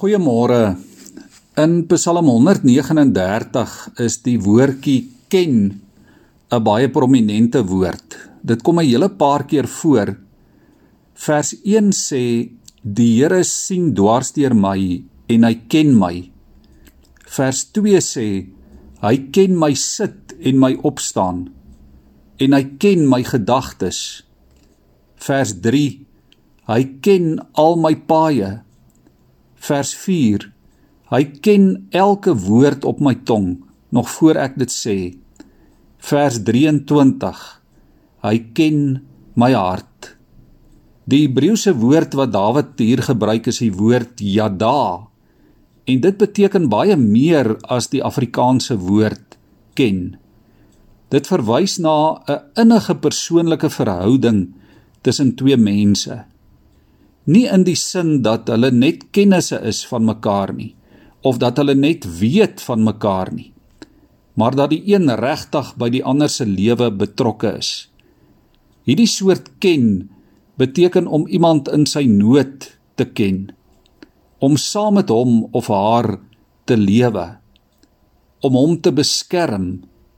Goeiemôre. In Psalm 139 is die woordjie ken 'n baie prominente woord. Dit kom 'n hele paar keer voor. Vers 1 sê die Here sien dwarsteer my en hy ken my. Vers 2 sê hy ken my sit en my opstaan en hy ken my gedagtes. Vers 3 hy ken al my paaie vers 4 Hy ken elke woord op my tong nog voor ek dit sê. Vers 23 Hy ken my hart. Die Hebreëse woord wat Dawid hier gebruik is die woord yada en dit beteken baie meer as die Afrikaanse woord ken. Dit verwys na 'n innige persoonlike verhouding tussen twee mense nie in die sin dat hulle net kennisse is van mekaar nie of dat hulle net weet van mekaar nie maar dat die een regtig by die ander se lewe betrokke is. Hierdie soort ken beteken om iemand in sy nood te ken om saam met hom of haar te lewe om hom te beskerm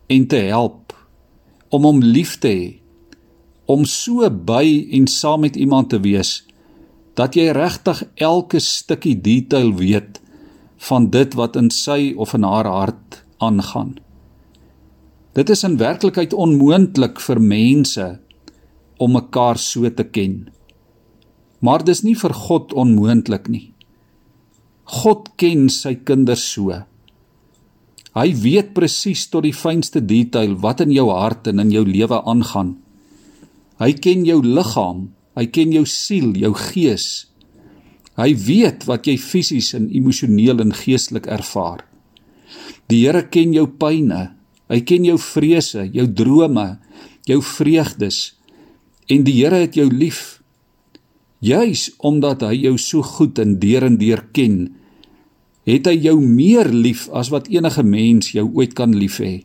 en te help om hom lief te hê om so by en saam met iemand te wees dat jy regtig elke stukkie detail weet van dit wat in sy of in haar hart aangaan. Dit is in werklikheid onmoontlik vir mense om mekaar so te ken. Maar dis nie vir God onmoontlik nie. God ken sy kinders so. Hy weet presies tot die fynste detail wat in jou hart en in jou lewe aangaan. Hy ken jou liggaam, Hy ken jou siel, jou gees. Hy weet wat jy fisies en emosioneel en geestelik ervaar. Die Here ken jou pyne. Hy ken jou vrese, jou drome, jou vreugdes. En die Here het jou lief. Juis omdat hy jou so goed en deur en deur ken, het hy jou meer lief as wat enige mens jou ooit kan lief hê.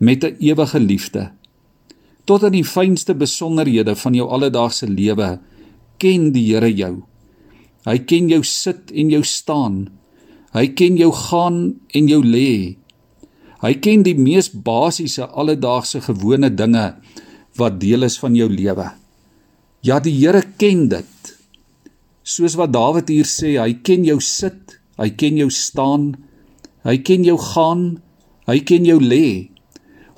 Met 'n ewige liefde tot in die fynste besonderhede van jou alledaagse lewe ken die Here jou. Hy ken jou sit en jou staan. Hy ken jou gaan en jou lê. Hy ken die mees basiese alledaagse gewone dinge wat deel is van jou lewe. Ja, die Here ken dit. Soos wat Dawid hier sê, hy ken jou sit, hy ken jou staan, hy ken jou gaan, hy ken jou lê.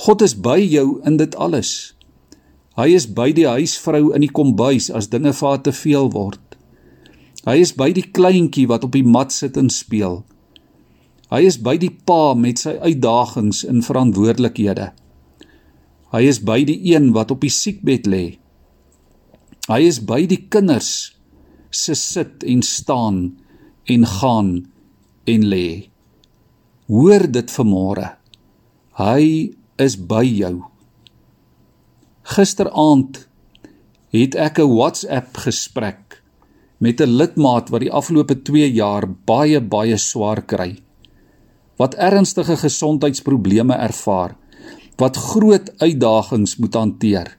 God is by jou in dit alles. Hy is by die huisvrou in die kombuis as dinge vir haar te veel word. Hy is by die kleintjie wat op die mat sit en speel. Hy is by die pa met sy uitdagings en verantwoordelikhede. Hy is by die een wat op die siekbed lê. Hy is by die kinders se sit en staan en gaan en lê. Hoor dit vanmôre. Hy is by jou. Gisteraand het ek 'n WhatsApp gesprek met 'n lidmaat wat die afgelope 2 jaar baie baie swaar kry. Wat ernstige gesondheidsprobleme ervaar, wat groot uitdagings moet hanteer.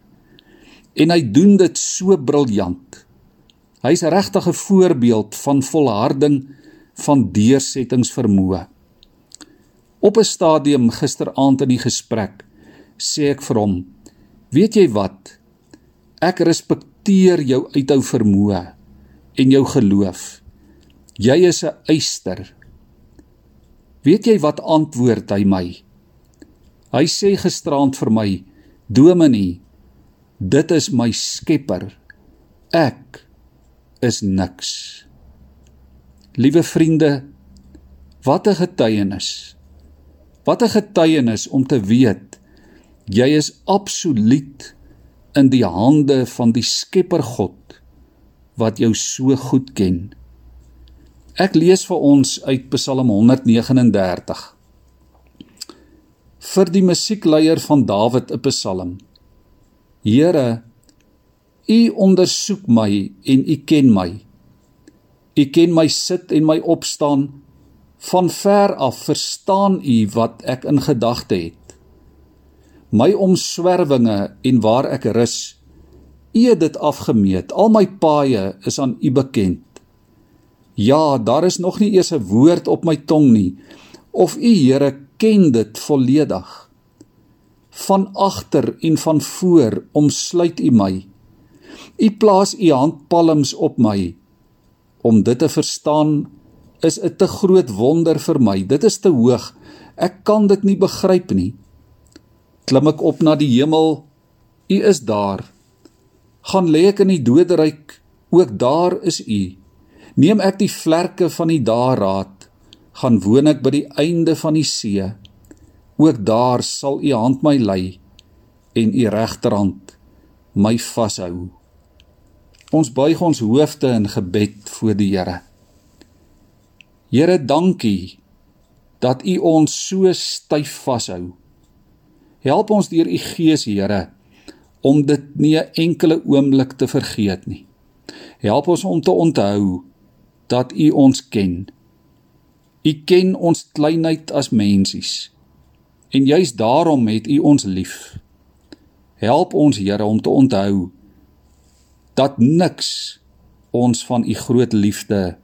En hy doen dit so briljant. Hy's regtig 'n voorbeeld van volharding, van deursettingsvermoë. Op 'n stadium gisteraand in die gesprek sê ek vir hom: Weet jy wat? Ek respekteer jou uithou vermoë en jou geloof. Jy is 'n eyster. Weet jy wat antwoord hy my? Hy sê gisterand vir my: "Dominee, dit is my Skepper. Ek is niks." Liewe vriende, wat 'n getuienis. Wat 'n getuienis om te weet Jy is absoluut in die hande van die Skepper God wat jou so goed ken. Ek lees vir ons uit Psalm 139. Vir die musiekleier van Dawid 'n Psalm. Here, U ondersoek my en U ken my. U ken my sit en my opstaan. Van ver af verstaan U wat ek in gedagte het my omswervinge en waar ek rus. U het dit afgemeet. Al my paaie is aan U bekend. Ja, daar is nog nie eers 'n woord op my tong nie of U Here ken dit volledig. Van agter en van voor omsluit U my. U plaas U handpalms op my. Om dit te verstaan is 'n te groot wonder vir my. Dit is te hoog. Ek kan dit nie begryp nie. Klim ek op na die hemel, U is daar. Gaan lê ek in die doderyk, ook daar is U. Neem ek die vlerke van die daaraad, gaan woon ek by die einde van die see. Ook daar sal U hand my lei en U regterhand my vashou. Ons buig ons hoofde in gebed voor die Here. Here, dankie dat U ons so styf vashou. Help ons deur U Gees, Here, om dit nie 'n enkele oomblik te vergeet nie. Help ons om te onthou dat U ons ken. U ken ons kleinheid as mensies. En juis daarom het U ons lief. Help ons, Here, om te onthou dat niks ons van U groot liefde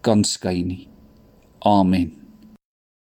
kan skei nie. Amen.